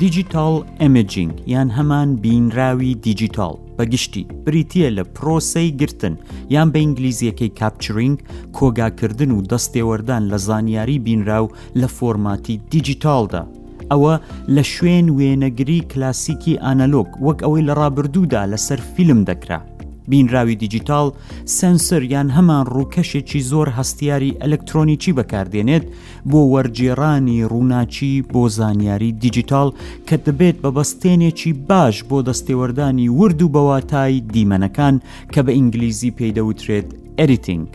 دیجیتاڵ ئەمەجینگ یان هەمان بینراوی دیجیتاڵ بەگشتی بریتە لە پرۆسەی گرتن یان بە ئینگلیزیەکەی کاپچرینگ کۆگاکردن و دەستێوەردان لە زانیاری بینراو لە فۆرماتی دیجیتاڵدا ئەوە لە شوێن وێنەگری کلاسیکی ئانەلۆگ وەک ئەوەی لە ڕابردوودا لەسەر فیلم دەکرا بینراوی دیجیتال سنسەر یان هەمان ڕووکەشێکی زۆر هەستیاری ئەلکترۆنیی بەکاردێنێت بۆ وەرجێڕانی ڕووناچی بۆ زانیاری دیجیتال کە دەبێت بە بەستێنێکی باش بۆ دەستێوەردانی ورد و بەواتای دیمەنەکان کە بە ئینگلیزی پێی دەوترێت ئەریتنگ.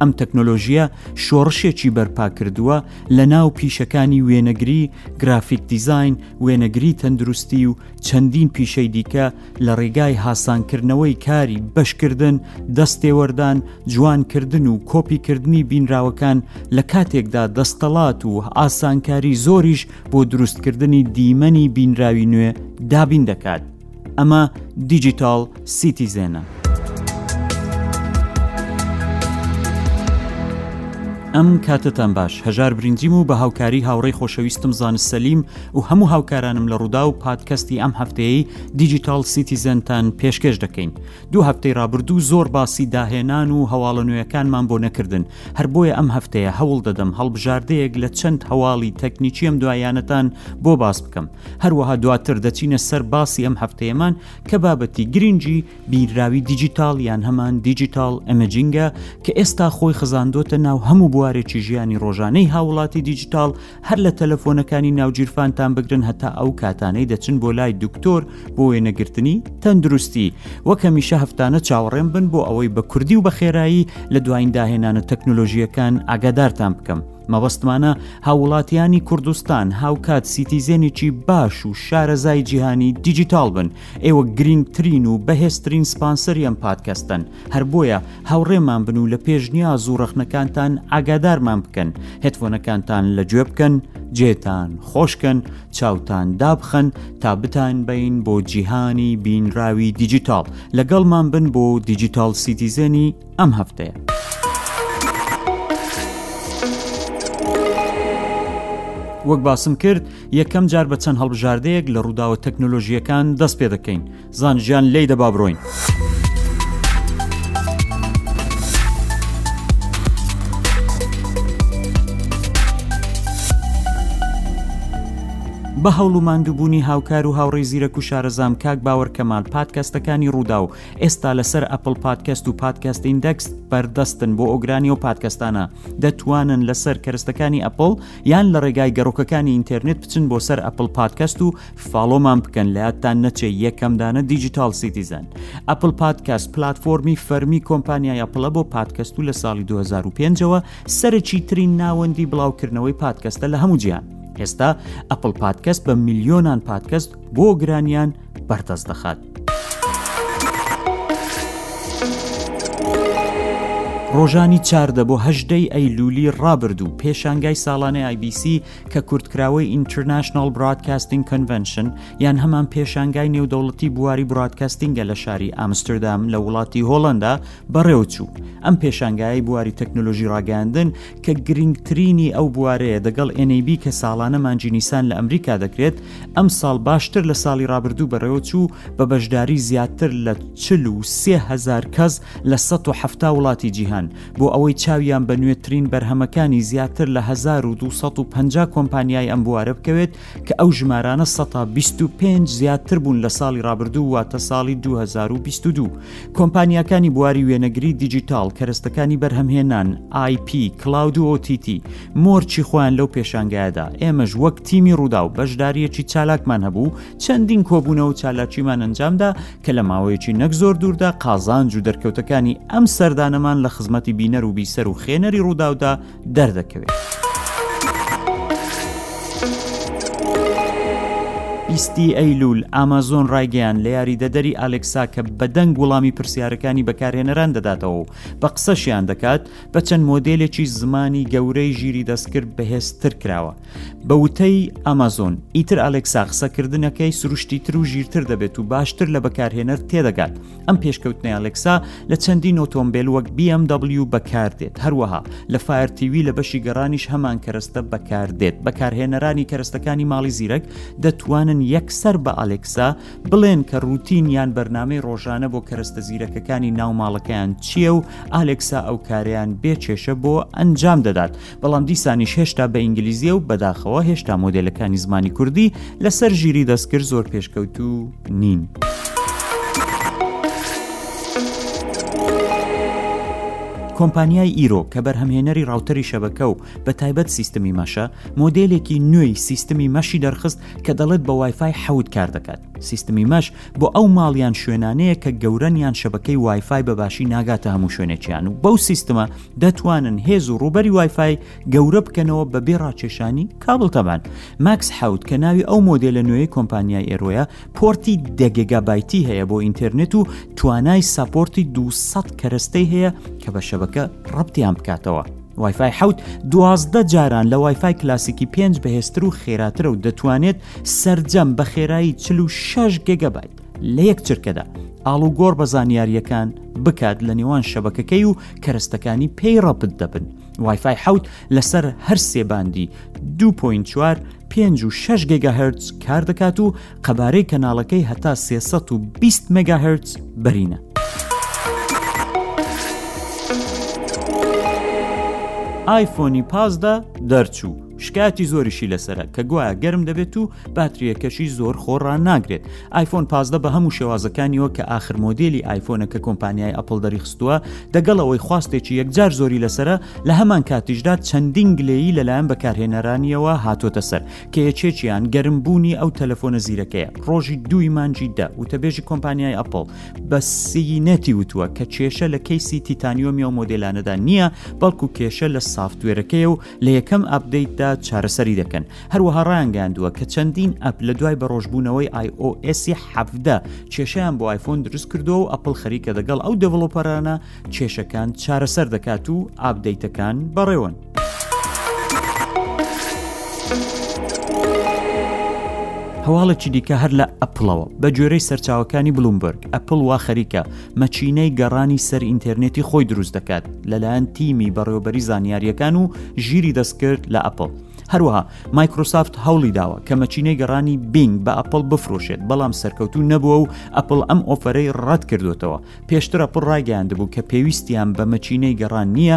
ئەم تەکنۆلۆژیە شۆڕشێکی بەرپا کردووە لە ناو پیشەکانی وێنەگری گرافیک دیزین وێنەگری تەندروستی و چەندین پیشەی دیکە لە ڕێگای هاسانکردنەوەی کاری بەشکردن دەستێوەردان جوانکردن و کۆپیکردنی بینراوەکان لە کاتێکدا دەستەڵات و ئاسانکاری زۆریش بۆ دروستکردنی دیمەنی بینراوی نوێ دابین دەکات. ئەمە دیجیتاڵ سیتیزێنە. ئەم کاتتان باش هەژار برنجیم و بە هاوکاری هاوڕێی خۆشەویستم زان سەلیم و هەموو هاوکارانم لە ڕوودا و پادکەستی ئەم هەفتەیەی دیجیتال سیتیزنتان پێشکەش دەکەین دوو هەفتەی ڕابردوو زۆر باسی داهێنان و هەواڵە نوێەکانمان بۆ نەکردن هەر بۆیە ئەم هەفتەیە هەوڵ دەدەم هەڵبژاردەیەک لە چەند هەواڵی تەکنیکیەم دوایانەتان بۆ باس بکەم هەروەها دواتر دەچینە سەر باسی ئەم هەفتەیەمان کە بابەتی گرنگی بینراوی دیجیتال یان هەمان دیجیتال ئەمەجینگە کە ئێستا خۆی خزاندۆتە ناو هەموو بوارێکی ژیانی ڕۆژانەی هاوڵاتی دیجیتال هەر لە تەلەفۆنەکانی ناوگیرفانتان بگرن هەتا ئەو کاتانەی دەچن بۆ لای دکتۆر بۆ وێنەگرتنی تەندروستی وەکەمیشە هەفتانە چاوەڕێن بن بۆ ئەوەی بە کوردی و بە خێرایی لە دوایین داهێنانە تەکنۆلۆژیەکان ئاگادارتان بکەم. مەبەستمانە هاووڵاتیانی کوردستان هاوکات سیتیزێنێکی باش و شارەزای جیهانی دیجیتال بن ئێوە گرنگترین و بەهێزترین سپانسەری ئەم پادکەستن هەر بۆیە هاوڕێمان بن و لە پێشنیاز و ڕەخنەکانتان ئاگادارمان بکەن هێتفۆنەکانتان لە گوێ بکەن جێتان خۆشکەن چاوتان دابخەن تا بتان بین بۆ جیهانی بینراوی دیجیتال لەگەڵمان بن بۆ دیجیتال سیتیزێنی ئەم هەفتەیە. وەک باسم کرد یەکەم جار بە چەند هەڵبژاردەیەک لە ڕووداوە تەکنۆلۆژیەکان دەست پێ دەکەین زانژیان لی دەبا بڕۆین. بە هەوڵ و ماندووبوونی هاوکار و هاوڕێ زیرەک و شارەزام کاک باوەڕ کەمال پادکەستەکانی ڕوودا و ئێستا لەسەر ئەپڵ پادکەست و پادکەست ئیندەکس بەردەستن بۆ ئۆگرانی و پادکەستانە دەتوانن لەسەر کەرستەکانی ئەپڵ یان لە ڕێگای گەڕۆکەکانی ئینتەرنێت بچن بۆ سەر ئەپل پادکەست و فاڵۆمان بکەن لە یادتان نەچێ یەکەمدانە دیجیتال سیتیزن ئەپل پادکەست پلتفۆرمی فەرمی کۆمپانیای ئەپلە بۆ پادکەست و لە ساڵی 2005ەوە سەرکی ترین ناوەندی بڵاوکردنەوەی پادکەستە لە هەموو جیان ئێستا ئەپل پادکەست بە میلیۆنان پادکەست بۆ گرانیان بەردەست دەخات ڕۆژانی چاردە بۆ هەژدەی ئەیلولی ڕابردوو پێشانگای ساڵانەی IBC کە کورتکراوەی ئینترنشنال برادکاستنگ کۆنڤنشن یان هەمان پێشانگای نێودەوڵەتی بواری برادکاستنگە لە شاری ئامستردام لە وڵاتی هۆڵندا بەڕێوەچوو ئەم پێشانگای بواری تەکنۆلۆژی ڕاگەاندن کە گرنگترینی ئەو بوارەیە دەگەڵ NAB کە ساڵانە مانگی نیسان لە ئەمریکا دەکرێت، ئەمساڵ باشتر لە ساڵی رابردوو بەڕێوەچوو بە بەشداری زیاتر لە چل و سێ هەزار کەس لە سەد و حەفتا وڵاتی جیهان بۆ ئەوەی چاویان بە نوێترین بەرهەمەکانی زیاتر لە هەزار و دوو سەد و پەنجا کۆمپانیای ئەم بوارە بکەوێت کە ئەو ژمارانە سەتا بیست و پێنج زیادتر بوون لە ساڵی رابردوو واتە ساڵی دوو هەزار و بیست و دوو. کۆمپانیاکانی بواری وێنەگری دیجیتاڵ، کەرەستەکانی بەرهەمهێنان، ئای پی، کلاود و ئۆ تی تی مۆرکی خۆیان لەو پێشانگایەدا، ئێمەش وەک تیمی رووداو بەشدارییەکی چالاکمان هەبوو، چەندین کۆبوونەوە و چالاکیمان ئەنجامدا کە لە ماوەیەکی نەک زۆر دووردا قازانج و دەرکەوتەکانی ئەم سەردانەمان لە خزمەتی بینەر و بیسەر و خوێنەری رووداودا دەردەکەوێت. بیستی ئەیلول ئامازۆن ڕایگەیان لە یاریدەدەری ئالکسا کە بەدەنگ وڵامی پرسیارەکانی بەکارهێنەران دەداتەوە و بە قسەشیان دەکات بە چەند مۆدلێکی زمانی گەورەی ژیری دەستکرد بەهێزتر کراوە بە وتەی ئامازۆن ئیتر ئالکسا قسەکردنەکەی سروشتی تر و ژیرتر دەبێت و باشتر لە بەکارهێنەر تێدەگات ئەم پێشکەوتنە ئەلکسا لە چەندین ئۆتۆمبیل وەک BMW بەکاردێت هەروەها لە فایرتیوی لە بەشی گەڕانیش هەمان کەرەستە بەکاردێت بەکارهێنەرانی کەرستەکانی ماڵی زیرەک دەتوانن یەکسەر بە ئەلکسا بڵێن کە روتین یان بەرنمەی ڕۆژانە بۆ کەرستە زیرەکەکانی ناو ماڵەکەیان چییە و ئالکسا ئەو کاریان بێ کێشە بۆ ئەنجام دەدات بەڵام دیسانیش هێشتا بە ئینگلیزیە و بەداخەوە هێشتا مۆدلەکانی زمانی کوردی لەسەر ژیری دەستکرد زۆر پێشکەوتوو نین. کۆمپانیای ئیرۆ کە بەرهەمهێنەری ڕاوتەری شەبەکە و بە تایبەت سیستمی مەشە مۆدلێکی نوێی سیستمی مەشی دەرخست کە دەڵێت بە وایفای حەوت کار دەکات سیستمی مەش بۆ ئەو ماڵیان شوێنانەیە کە گەورەنیان شەبەکەی وایفای بەباشی ناگاتە هەموو شوێنێکیان و بەو سیستمە دەتوانن هێز و ڕووبەری وایفای گەورە بکەنەوە بە بێ ڕاکێشانی کابل تەبان ماکس حوت کە ناوی ئەو مۆدێلە نوێی کۆمپانیای ئێرۆیە پۆرتی دەگگابایتی هەیە بۆ ئینتەرنێت و توانای ساپۆرتی 200 کەرەستەی هەیە کە بە شەبەکە ڕەتیان بکاتەوە وایفای حوت دوازدە جاران لە وایفای کلاسیکی پێنج بەهێستر و خێراترە و دەتوانێت سرجەم بە خێرایی 46 گەگەبیت لە یەک چرکەدا ئاڵوگۆڕ بە زانیاریەکان بکات لە نێوان شەبەکەکەی و کەرستەکانی پێی ڕەپت دەبن وایفای حوت لەسەر هەر سێباندی 2.4 پێنج و 6 گگاهرتز کار دەکات و قەبارەی کەناڵەکەی هەتا 320 مگاهرتز بەرینە. ئایفۆنی پازدا دەرچوو شکاتی زۆریشی لەسرە کە گوایە گەرم دەبێت و باتریەکەشی زۆر خۆ ڕاناگرێت ئایفۆن پازدە بە هەموو شێوازەکانیەوە کە ئاخر مۆدیلی ئایفۆنە کە کۆمپانیای ئەپل دەریخستووە دەگەڵ ئەوەی خواستێکی یەکجار زۆری لەسرە لە هەمان کاتیشدا چەندین گلەیی لەلایەن بەکارهێنەرانیەوە هاتۆتە سەر کە یەکێکیان گەرم بوونی ئەو تەلەفۆنە زیرەکەیە ڕۆژی دووی مانجی دە وتەبێژی کۆمپانیای ئەپل بە سینەتی وتووە کە کێشە لە کەیسی تیتانیۆمی و مۆدلانەدا نییە بەڵکو کێشە لە سافتوێرەکەی و لە یەکەم ئەپدەیتدا چارەسەری دەکەن هەروەها ڕایانگەاندووە کە چەندین ئەپ لە دوای بەڕۆژبوونەوەی آیۆئسی حەفدە کێشیان بۆ آیفۆن دروست کردو و ئەپل خەریکە دەگەڵ ئەو دەڤڵۆپەرانە کێشەکان چارەسەر دەکات و ئاپدەیتەکان بەڕێوەن. هەواڵێکی دیکە هەر لە ئەپڵەوە بە گوێرەی سەرچاوەکانی بلومبەرگ ئەپڵ وا خەریکە مەکینەی گەڕانی سەر ئینتێرنێتی خۆی دروست دەکات لەلایەن تیمی بەڕێوبەری زانیاریەکان و ژیری دەستکرد لە ئەپل هەروەها مایکروسافت هەوڵی داوە کە مەچینەی گەڕانی بینگ بە ئەپل بفرۆشێت بەڵام سەرکەوتو نەبووە و ئەپل ئەم ئۆفرەی ڕەت کردوتەوە پێشترە پڕ ڕایگەیاندبوو کە پێویستیان بە مەچینەی گەڕان نییە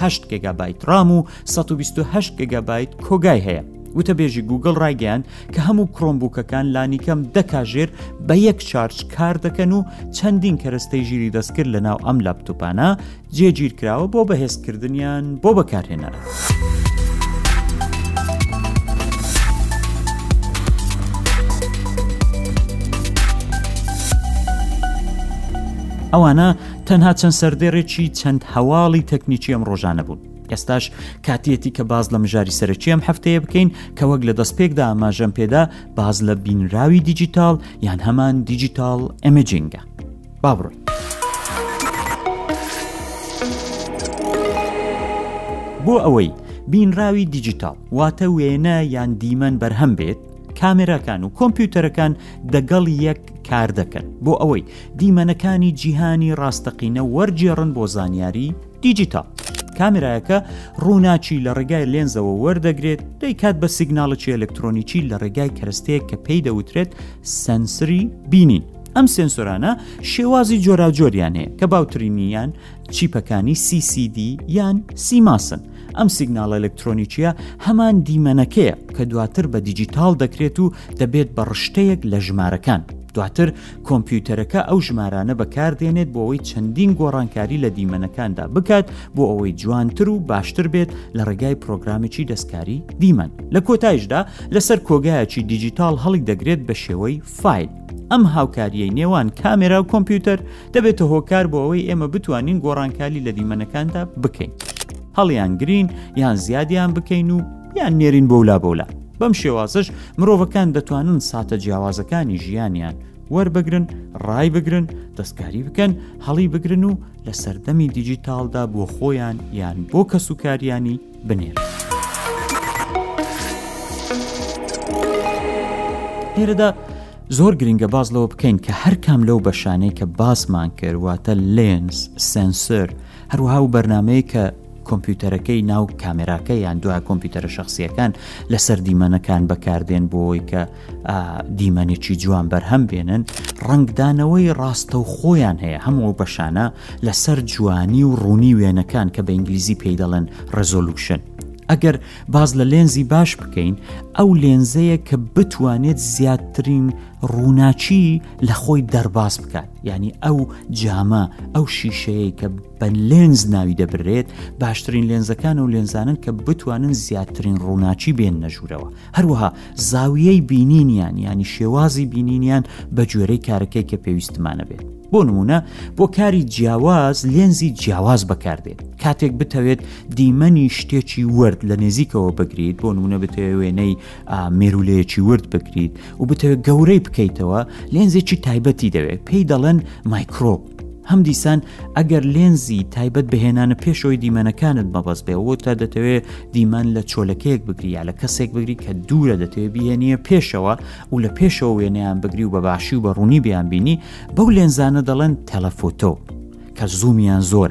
هەشت گێگابایت ڕام و 128 گێگابایت کۆگای هەیە. وتەبێژی گوگل ڕایگەیاند کە هەموو کڕۆم بووکەکان لانیکەم دەکاژێر بە یەک چارچ کار دەکەن و چەندین کەرەستەی ژیری دەستکرد لە ناو ئەم لاپتوپانە جێگیرکراوە بۆ بەهێزکردنیان بۆ بەکارهێنەر. ئەوانە تەنها چەند سەردێڕێکی چەند هەواڵی تەکنیکی ئەم ڕۆژانە بوون ئێستاش کاتیەتی کە باز لە مژاری سەرەکی ئەم هەفتەیە بکەین کە وەک لە دەست پێکدا ئاماژەم پێدا باز لە بینراوی دیجیتال یان هەمان دیجیتال ئەمەجینگە با بڕۆین. بۆ ئەوەی بینراوی دیجیتال واتە وێنە یان دیمەن بەرهەم بێت کامێراکان و کۆمپیوتەرەکان دەگەڵ یەک کار دەکەن بۆ ئەوەی دیمەنەکانی جیهانی ڕاستەقینە وەرگێڕن بۆ زانیاری دیجیتاڵ. کامێرایەکە ڕووناکی لە ڕێگای لێنزەوە وەردەگرێت، دەیکات بە سیگناڵێکی ئەلکترۆنیکی لە ڕێگای کەرەستەیەک کە پێی دەوترێت سەنسری بینین. ئەم سێنسۆرانە شێوازی جۆراوجۆریان هەیە کە باوترینیان چیپەکانی CCD یان سیماسن ئەم سیگنال ئەلکترۆنیکیە هەمان دیمەنەکەیە کە دواتر بە دیجیتال دەکرێت و دەبێت بە ڕشتەیەک لە ژمارەکان دواتر کۆمپیوتەرەکە ئەو ژمارانە بەکاردێنێت بۆ ئەوەی چەندین گۆڕانکاری لە دیمەنەکاندا بکات بۆ ئەوەی جوانتر و باشتر بێت لە ڕێگای پرۆگرامێکی دەستکاری دیمەن لە کۆتایشدا لەسەر کۆگایەکی دیجیتال هەڵی دەگرێت بە شێوەی فیل ئەم هاوکاریەی نێوان کامێرا و کۆمپیوتەر دەبێتە هۆکار بۆ ئەوەی ئێمە بتوانین گۆڕانکاری لە دیمەنەکاندا بکەین هەڵیان گرین یان زیادیان بکەین و بیان نێرین بەولا بەولا بەم شێوازش مرۆڤەکان دەتوانن ساتە جیاوازەکانی ژیانیان وەربگرن ڕای بگرن دەستکاری بکەن هەڵی بگرن و لە سەردەمی دیجیتالدا بۆ خۆیان یان بۆ کەسوکاریانی بنێن. لێرەدا زۆر گرنگە باز لەوە بکەین کە هەر کام لەو بەشانەی کە باسمان کردواتە لێنس سنسەر هەروها و بەرنمەیە کە کۆمپیوتەرەکەی ناو کامێراکە یان دو کۆمپیوتەرە شخصیەکان لەسەر دیمەنەکان بەکاردێن بۆی کە دیمەنێکی جوان بەرهەم بێنن ڕنگدانەوەی ڕاستە و خۆیان هەیە هەموو بەشانە لەسەر جوانی و ڕوونی وێنەکان کە بە ئینگلیزی پێی دەڵێن ڕزۆلوشن ئەگەر باز لە لێنزی باش بکەین ئەو لێنزەیە کە بتوانێت زیاترین ڕووناچی لە خۆی دەرباز بکات یعنی ئەو جامە ئەو شیشەیە کە بە لێنز ناوی دەبرێت باشترین لێنزەکان و لێنزانن کە بتوانن زیاترین ڕووناچی بێن نەژوورەوە هەروەها زاویەی بینینیان ینی شێوازی بینینیان بە جۆرەی کارەکەی کە پێویستمانە بێت بۆ نمونە بۆ کاری جیاواز لێنزی جیاواز بەکاردێت کاتێک بتەوێت دیمەنی شتێکی ورد لە نێزیکەوە بگریت بۆ نمونە بتەوێ وێنەی مێرولەیەکی ورد بگریت و بتەوێت گەورەی بکەیتەوە لێنزێکی تایبەتی دەوێت پێی دەڵێن مایکرۆپ هەم دیسان ئەگەر لێنزی تایبەت بهێنانە پێشەوەی دیمەنەکانت مەبەست بێ و تا دەتەوێت دیمان لە چۆلەکەیەک بگری یا لە کەسێک بگری کە دوورە دەتەوێت بهێنە پێشەوە و لە پێشەوە وێنەیان بگری و بە باشی و بە ڕوونی بیان بینی بەو لێنزانە دەڵێن تەلەفۆتۆ کە زوومیان زۆر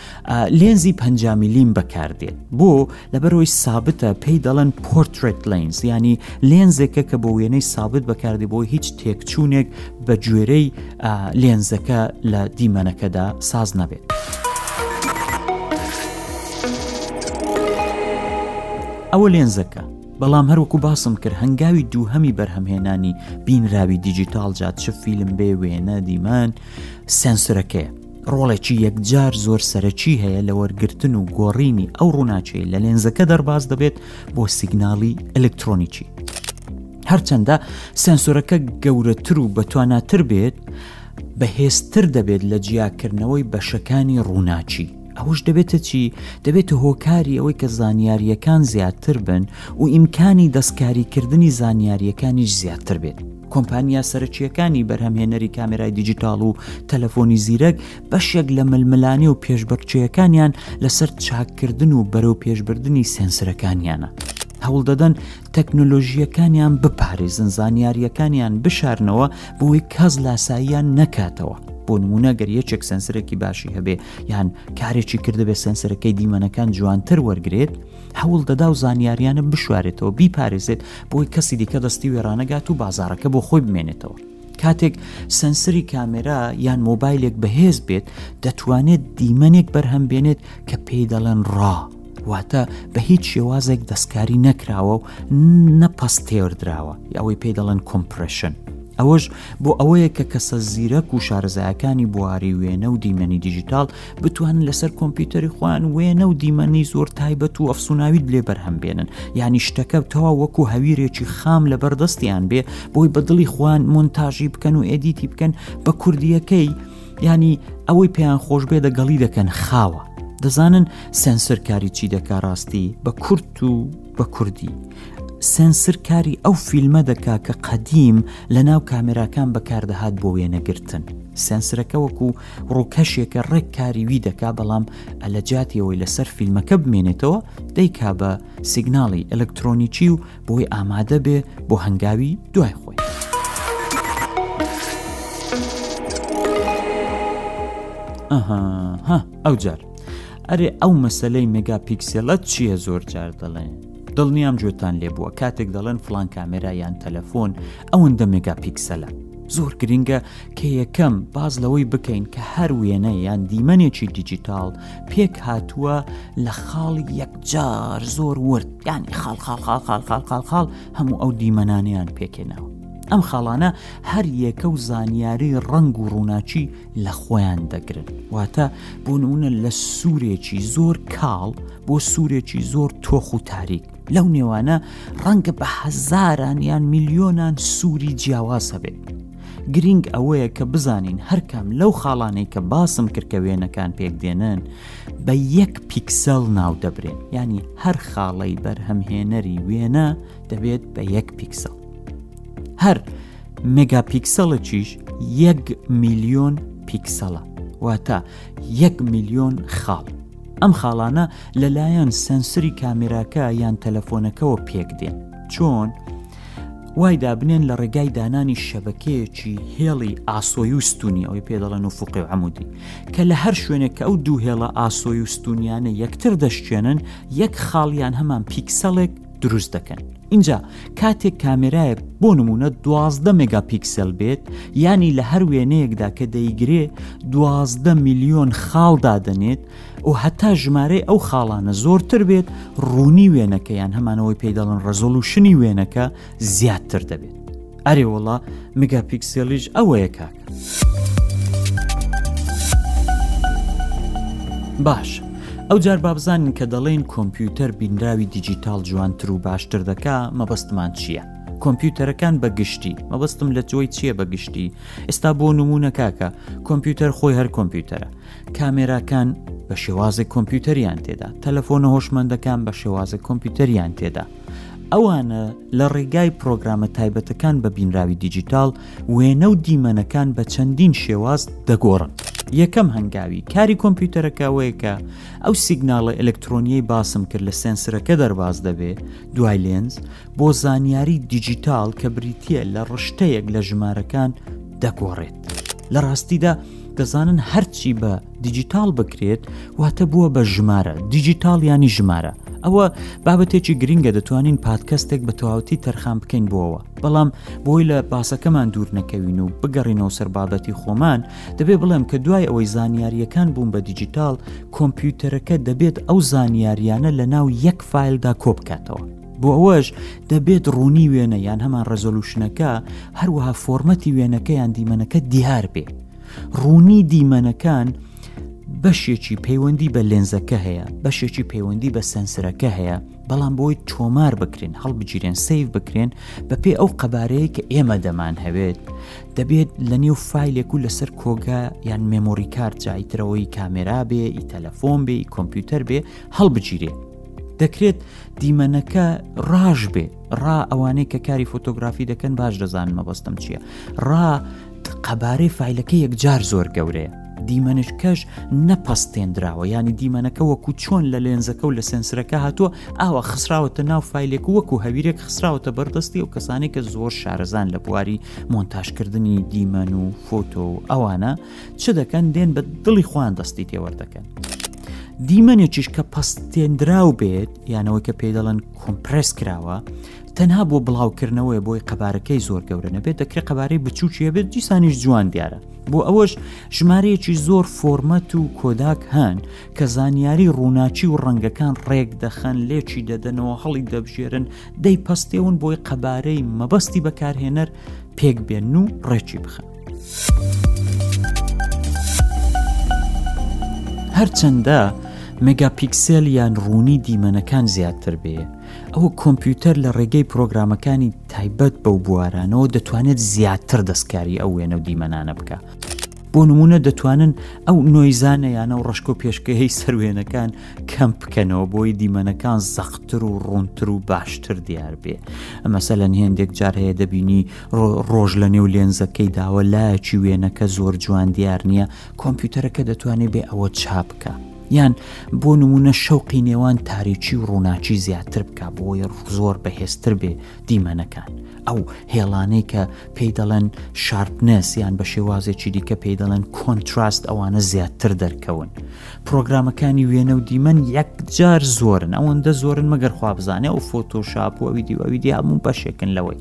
لێنزی پەنجا ملیم بەکاردێت بۆ لەبەرەوەی سابتە پێی دەڵێن پۆرترێت لینز ینی لێنزێکە کە بۆ وێنەی سابت بەکاردی بۆ هیچ تێکچوونێک بە گوێرەی لێنزەکە لە دیمەنەکەدا ساز نەبێت. ئەوە لێنزەکە بەڵام هەروەکو باسم کرد هەنگاوی دووهەمی بەرهەمهێنانی بینراوی دیجیتال جات چ فیلم بێ وێنە دیمان سنسرەکەی ڕۆڵێکی یەکجار زۆر سەرەکی هەیە لە وەرگرتن و گۆڕینی ئەو ڕووناچەی لە لێنزەکە دەرباز دەبێت بۆ سیگناڵی ئەلکترۆنیی هەرچەندە سنسۆرەکە گەورەتر و بەتواناتر بێت بەهێزتر دەبێت لە جیاکردنەوەی بەشەکانی ڕووناچی ئەوش دەبێتە چی دەبێتە هۆکاری ئەوەی کە زانیاریەکان زیاتر بن و ئیمکانی دەستکاریکردنی زانیاریەکانیش زیاتر بێت کۆمپانیا سەرەکییەکانی بەرهەمهێنەری کامێرای دیجیتاڵ و تەلەفۆنی زیرەک بەشێک لە ململانێ و پێشبڕکێیەکانیان لەسەر چاککردن و بەرەو پێشبردننی سێنسرەکانیانە. هەوڵ دەدەن تەکنۆلۆژییەکانیان بپارێزن زانیارییەکانیان بشارنەوە بۆی کەس لاساییان نەکاتەوە بۆ نمونە گەر یەکێک سنسرەکی باشی هەبێ یان کارێکی کردبێ سنسرەکەی دیمەنەکان جوانتر وەرگێت هەوڵ دەدا و زانیاریانە بشارێتەوە بیپارێزێت بۆی کەسی دیکە دەستی وێڕانەگات و بازارەکە بۆ خۆی بمێنێتەوە کاتێک سنسری کامێرا یان مۆبایلێک بەهێز بێت دەتوانێت دیمەنێک بەرهەم بێنێت کە پێی دەڵێن ڕا واتە بە هیچ شێوازێک دەستکاری نەکراوە و نەپەس تێوردراوە ئەوەی پێی دەڵێن کۆمپرشن ئەوەش بۆ ئەوەیە کە کەسە زیرەک و شارەزایەکانی بواری وێنە و دیمەنی دیجیتال بتوانن لەسەر کۆمپیوتەری خۆیان وێنە و دیمەنی زۆر تایبەت و ئەفسوناویت لێ بەرهەم بێنن یعنی شتەکە تەوا وەکو هەویرێکی خام لە بەردەستیان بێ بۆی بە دڵی خوان مونتاژی بکەن و ئێدیتی بکەن بە کوردیەکەی ینی ئەوەی پێیان خۆش بێ دەگەڵی دەکەن خاوە دەزانن سنسەر کاری چی دەکا ڕاستی بە کورت و بە کوردی سنسر کاری ئەو فیلمە دەکا کە قەدیم لە ناو کامێراکان بەکاردەهات بۆ وێنەگرتن سنسرەکە وەکو ڕووکەشێکە ڕێک کاری وی دەکا بەڵام ئە لە جاتی ئەوەی لەسەر فیلمەکە بمێنێتەوە دەیکا بە سیگناڵی ئەلەکترۆنیکی و بۆی ئامادە بێ بۆ هەنگاوی دوای خۆی. ئەها ئەو جار ئەرێ ئەو مەسلەی مێگا پیکسێلەت چییە زۆر جار دەڵێن دڵنیام جوێتان لێ بووە کاتێک دەڵێن فلان کامێرا یان تەلەفۆن ئەوەندە مێگا پیکسەلە زۆر گرنگە کە یەکەم باز لەوەی بکەین کە هەر وێنە یان دیمەنێکی دیجیتال پێک هاتووە لە خاڵی یەکجار زۆر ورد ینی خاڵ خاڵ خاڵ خاڵ خاڵ خاڵ خاڵ هەموو ئەو دیمەنانیان پێکێناوە ئەم خاڵانە هەر یەکە و زانیاری ڕنگ و ڕووناچی لە خۆیان دەگرن واتە بۆنونە لە سوورێکی زۆر کاڵ بۆ سوورێکی زۆر تۆخ و تاریک لەو نێوانە ڕەنگە بە هەزاران یان میلیۆنان سووری جیاواز هەبێت گرنگ ئەوەیە کە بزانین هەرکام لەو خاڵانەی کە باسم کرد کە وێنەکان پێک دێنن بە یەک پیکسەل ناو دەبرێن ینی هەر خاڵەی بەرهەمهێنەری وێنە دەبێت بە یەک پیکسەل هەر مگا پیکسەڵەکیش یەک میلیۆن پیکسەڵە واتە یەک میلیۆن خاڵ ئەم خاڵانە لەلایەن سەنسری کامێراکە یان تەلەفۆنەکەەوە پێک دێن چۆن؟ وای دابنێن لە ڕێگای دانانی شەبەکەیەکی هێڵی ئاسۆی و ستونی ئەوەی پێ دەڵێن و فوقی و عمودی کە لە هەر شوێنێک کە ئەو دوو هێڵە ئاسۆی و ستونیانە یەکتر دەشتێنن یەک خاڵیان هەمان پیکسەڵێک دروست دەکەن اینجا کاتێک کامێرایەک بۆ نمونە دوازدە مگا پیکسل بێت ینی لە هەر وێنەیەکدا کە دەیگرێ دوازدە میلیۆن خاڵ دادەنێت و هەتا ژمارەی ئەو خاڵانە زۆرتر بێت ڕوونی وێنەکەیان هەمانەوەی پێداڵن ڕزۆلوشنی وێنەکە زیاتر دەبێت ئەرێ وڵا مگا پیکسێلیش ئەوەیە کاک باش ئەوجار بابزانین کە دەڵێن کۆمپیوتەر بینراوی دیجیتال جوانتر و باشتر دەکا مەبەستمان چییە؟ کۆمپیوتەرەکان بە گشتی مەبەستم لە جۆی چییە بە گشتی ئێستا بۆ نمونە کاکە کۆمپیوتەر خۆی هەر کۆمپیوتەرە کامێراکان بە شێوازی کۆمپیوتەریان تێدا تەلەفۆنە هۆشمەندەکان بە شێوازە کۆمپیوتەریان تێدا ئەوانە لە ڕێگای پرۆگرامە تایبەتەکان بە بینراوی دیجیتال وێنە و دیمەنەکان بە چەندین شێواز دەگۆڕن. یەکەم هەنگاوی کاری کۆمپیوتەرەکەوەیەکە ئەو سیگناڵە ئەلکترۆنیەی باسم کرد لە سنسرەکە دەرباز دەبێ دوای لێنز بۆ زانیاری دیجیتال کە بریتە لە ڕشتەیەک لە ژمارەکان دەگۆڕێت لە ڕاستیدا دەزانن هەرچی بە دیجیتاڵ بکرێت واتە بووە بە ژمارە دیجیتاڵ ینی ژمارە ئەوە بابەتێکی گرنگە دەتوانین پادکەستێک بە تەواوەتی تەرخان بکەین بۆەوە بەڵام بۆی لە باسەکەمان دوور نەکەوین و بگەڕینەوە سەر بابەتی خۆمان دەبێ بڵێم کە دوای ئەوەی زانیاریەکان بوون بە دیجیتاڵ کۆمپیوتەرەکە دەبێت ئەو زانیاریانە لە ناو یەک فیلدا کۆبکاتەوە بۆ ئەوەش دەبێت ڕوونی وێنە یان هەمان ڕێزۆلوشنەکە هەروەها فۆرمەتی وێنەکە یان دیمەنەکە دیار بێت ڕوونی دیمەنەکان بەشێکی پەیوەندی بە لێنزەکە هەیە بەشێکی پەیوەندی بە سنسرەکە هەیە بەڵام بۆی تۆمار بکرێن هەڵبگیرێن سیف بکرێن بە پێ ئەو قەبارەیە کە ئێمە دەمان هەوێت دەبێت لە نێو فیلێک و لەسەر کۆگا یان مێمۆری کارت جایترەوەی کامێرا بێ ئی تەلەفۆن بێ ئی کۆمپیوتەر بێ هەڵبگیرێ دەکرێت دیمەنەکە ڕاژ بێ ڕا ئەوانەی کە کاری فۆتۆگرافی دەکەن باش دەزانمە بەستم چییە ڕا قەبارەی فیلەکە یەکجار زۆر گەورەیە دیمەنشکەش نەپەستێندراوە ینی دیمەنەکە وەکو چۆن لە لێنزەکە و لە سنسرەکە هاتووە ئاوا خسراوەتە ناو فیلێک وەکو هەویرێک خسراوەتە بەردەستی و کەسانی کە زۆر شارەزان لە بواری مۆنتاژکردنی دیمەن و فۆتۆ و ئەوانە چ دەکەن دێن بە دڵی خوان دەستی تێوەردەکەن. دیمەنێکیش کە پەستێندراو بێت یانەوەی کە پێی دەڵن کۆمپرس کراوە تەنها بۆ بڵاوکردنەوەی بۆی قەبارەکەی زۆر گەورە نەبێت دەکرێت قەبارەی بچووکیە بێت دیسانیش جوان دیارە بۆ ئەوەش ژمارەیەکی زۆر فۆرمەت و کۆداک هەن کە زانیاری ڕووناچی و ڕەنگەکان ڕێک دەخەن لێکی دەدەنەوە هەڵی دەبژێرن دەی پەستێون بۆی قەبارەی مەبەستی بەکارهێنەر پێک بێن و ڕێکی بخەن. هەرچەندە مەگاپیکسێل یان ڕوونی دیمەنەکان زیاتر بێ ئەوە کۆمپیوتەر لە ڕێگەی پرۆگرامەکانی تایبەت بەو بوارانەوە دەتوانێت زیاتر دەستکاری ئەو وێنە و دیمەنانە بکە. بۆ نمونە دەتوانن ئەو نۆیزانە یانە و ڕشک و پێشکەهەی سەروێنەکان کەم بکەنەوە بۆی دیمەنەکان زەختتر و ڕوونتر و باشتر دیار بێ ئەمەسە لەن هێندێک جار هەیە دەبینی ڕۆژ لە نێو لێنزەکەی داوە لایەکی وێنەکە زۆر جوان دیار نییە کۆمپیوتەرەکە دەتوانێت بێ ئەوە چاپکە. یان بۆ نمونە شەوقی نێوان تاریکی و ڕووناکی زیاتر بکە بۆیە زۆر بەهێزتر بێ دیمەنەکان ئەو هێڵانەی کە پێی دەڵێن شارپنس یان بە شێوازێکی دیکە پێی دەڵێن کۆنتراست ئەوانە زیاتر دەرکەون پرۆگرامەکانی وێنە و دیمەن یەکجار زۆرن ئەوەندە زۆرن مەگەر خوابزانێ و فۆتۆشاپ و ئەوی دیوەوی دیامون بەشێکن لەوەی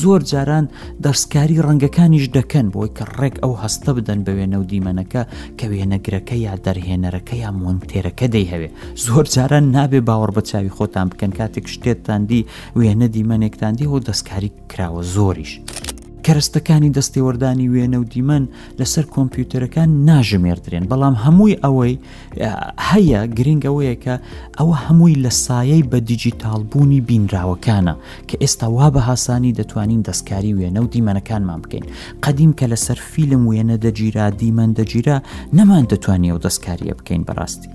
زۆر جاران دەستکاری ڕەنگەکانیش دەکەن بۆی کە ڕێک ئەو هەستە بدەن بە وێنە و دیمەنەکە کە وێنەگرەکە یا دەرهێنەرەکە یا مۆنتێرەکە دەی هەوێ زۆر جاران نابێ باوەڕ بە چاوی خۆتان بکەن کاتێک شتێتتاندی وێنە دیمەنێکتاندی و دەستکاری کراوە زۆریش. کەرستەکانی دەستێوەردانی وێنە و دیمەن لەسەر کۆمپیوتەرەکان ناژمێردرێن بەڵام هەمووی ئەوەی هەیە گرنگ ئەوەیە کە ئەوە هەمووی لە سایەی بە دیجیتال بوونی بینراوەکانە کە ئێستا وا بە هاسانی دەتوانین دەستکاری وێنە و دیمەنەکانمان بکەین قدیم کە لەسەر فیلم وێنە دەگیرا دیمەن دەگیرا نەمان دەتوانانی و دەستکاریە بکەین بەڕاستی.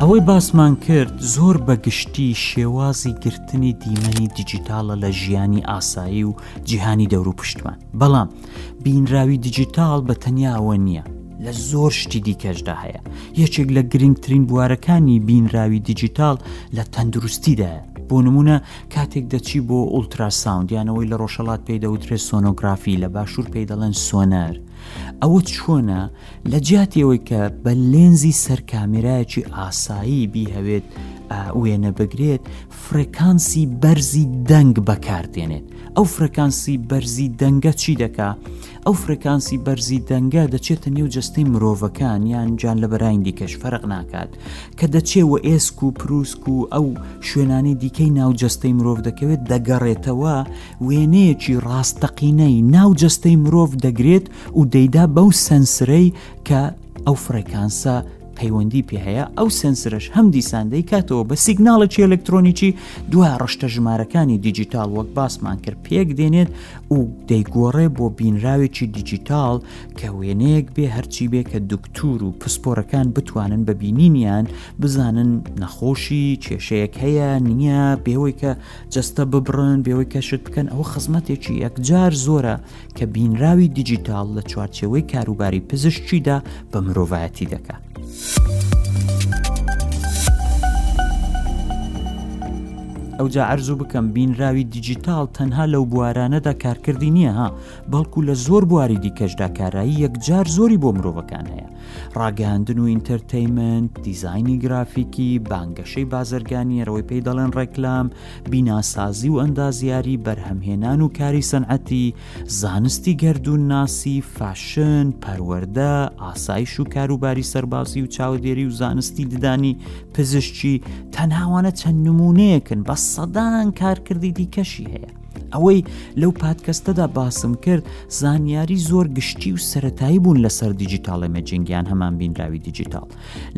ئەوەی باسمان کرد زۆر بەگشتی شێوازی گرتنی دیمەنی دیجیتالە لە ژیانی ئاسایی و جیهانی دەورو پشتمان بەڵام بینراوی دیجیتاڵ بە تەنیا ئەوە نییە لە زۆر شتی دیکەشدا هەیە یەکێک لە گرنگترین بوارەکانی بینراوی دیجیتاڵ لە تەندروستیدایە بۆ نمونە کاتێک دەچی بۆ ئولتراساوندیانەوەی لە ڕۆژەڵات پێی دەوترێ سۆنۆگرافی لە باشوور پێی دەڵێن سۆنەر ئەوە چۆنە لە جیاتیەوەی کە بە لێنزی سەر کامێرایەکی ئاسایی بیهەوێت وێنە بگرێت فرێکانسی بەرزی دەنگ بەکاردێنێت ئەو فرەکانسی بەرزی دەنگە چی دەکا ئەو فرەکانسی بەرزی دەنگە دەچێتە نێو جستەی مرۆڤەکان یان جان لە بەراین دیکەش فەرق ناکات کە دەچێ و ئێسک و پرووسک و ئەو شوێنانی دیکەی ناو جستەی مرۆڤ دەکەوێت دەگەڕێتەوە وێنەیەکی ڕاستەقینەی ناو جستەی مرۆڤ دەگرێت و دەیدا بەو سنسرەی کە ئەو فرەکانسە پەیوەندی پێ هەیە ئەو سنسرش هەم دیسان دەیکاتەوە بە سیگناڵێکی ئەلکترۆنیی دوا ڕشتە ژمارەکانی دیجیتال وەک باسمان کرد پێک دێنێت و دەیگۆڕێ بۆ بینراوێکی دیجیتال کە وێنەیەک بێ هەرچی بێ کە دکتور و پسپۆرەکان بتوانن بە بینینیان بزانن نەخۆشی کێشەیەک هەیە نییە بێەوەی کە جەستە ببڕن بێەوەی کەشت بکەن ئەوە خزمەتێکی یەکجار زۆرە کە بینراوی دیجیتاڵ لە چوارچێوەی کاروباری پزیشکیدا بە مرۆڤایەتی دەکات. ئەوجا ئەرزوو بکەم بینراوی دیجیتال تەنها لەو بوارانەدا کارکردی نییە ها بەڵکو لە زۆر بواری دیکەشدا کارایی یەکجار زۆری بۆ مرۆڤەکان هەیە ڕاگەاندن و ئینتەرتەیمنت دیزایانی گرافیکی بانگەشەی بازرگانیەرەوەی پێی دەڵێن ڕێکلام بیناسازی و ئەندازیاری بەرهەمهێنان و کاری سەنعەتی زانستی گردردون ناسی فاشن پەروەەردە ئاسایش و کاروباری سەربازی و چاودێری و زانستی ددانی پزیشکی تەناوانە چەند نمونەیەکن بە سەدان کارکردی دیکەشی هەیە ئەوەی لەو پادکەستەدا باسم کرد زانیاری زۆر گشتی و سەتایی بوون لەسەر دیجیتاڵە مەجنگیان هەمان بینراوی دیجیتاڵ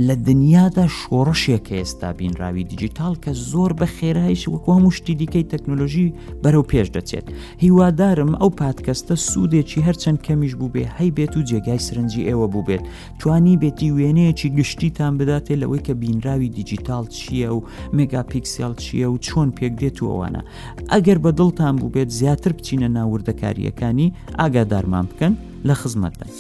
لە دنیادا شۆڕشێکە ئێستا بینراوی دیجیتال کە زۆر بە خێرایش وەکو هەموو شتی دیکەی تەکنۆلۆژی بەرەو پێش دەچێت هیوادارم ئەو پادکەستە سوودێکی هەرچەند کەمیش بوو بێ هەی بێت و جێگای سرنجی ئێوە بوو بێت توانی بێتی وێنەیەکی گشتیتان بداتێ لەوەی کە بینراوی دیجیتال چییە و مێگا پیکسیال چییە و چۆن پێک دێت و ئەوانە ئەگەر بە دڵتان بوو بێت زیاتر بچینە ناوردەکاریەکانی ئاگادارمان بکەن لە خزمەتداین.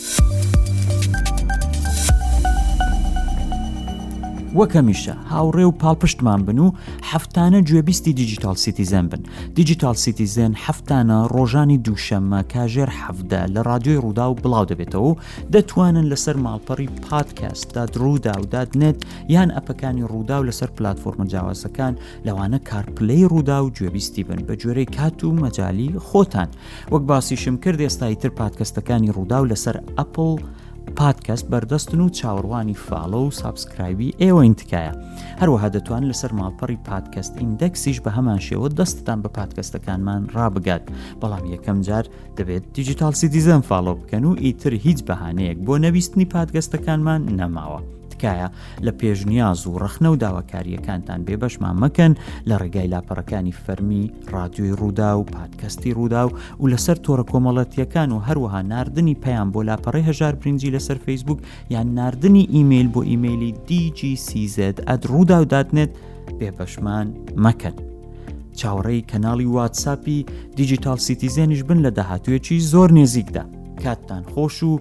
وەک هەمیشە هاوڕێ و پاڵپشتمان بن و هەفتانە گوێبیستی دیجیتال سیتیزن بن دیجیتال سیتیزن هەفتانە ڕۆژانی دووشەممە کاژێر حەفدە لە رادیۆی ڕوودا و بڵاو دەبێتەوە و دەتوانن لەسەر ماڵپەڕی پادکەست داد ڕوودا و داد نێت یان ئەپەکانی ڕوودا و لەسەر پلتفۆرمە جیاوازەکان لەوانە کارپلەی ڕوودا و گوێبیستی بن بە جۆرەی کات و مەجای خۆتان وەک باسیشم کرد ئێستای تر پادکەستەکانی ڕووداو لەسەر ئەپل پادکەست بەردەستن و چاوەڕوانی فاڵۆ و سابسکرایبی ئێوەین تکایە هەروەها دەتوان لەسەر ماڵپەڕی پادکەست ئیندەکسیش بە هەمان شێوە دەستتان بە پادکەستەکانمان ڕابگات بەڵام یەکەم جار دەبێت دیجیتال سیدیزەن فاڵۆ بکەن و ئیتر هیچ بەهانەیەک بۆ نەویستنی پادگەستەکانمان نەماوە. تکایە لە پێشنیاز و ڕەخنە و داواکارییەکانتان بێبەشمان مەکەن لە ڕێگای لاپەڕەکانی فەرمی ڕادیۆی ڕوودا و پادکەستی ڕوودا و و لەسەر تۆڕە کۆمەڵەتیەکان و هەروەها نردنی پەیام بۆ لاپەڕی هەژار برنجی لەسەر فەیسبوک یان نردنی ئیممەیل بۆ ئیممەلی DGCZ ئەد ڕوودا و دادنێت بێبەشمان مەکەن. چاوەڕێی کەناڵی واتساپی دیجیتال سیتیزێنیش بن لە داهاتوێکی زۆر نێزیکدا کاتتان خۆش و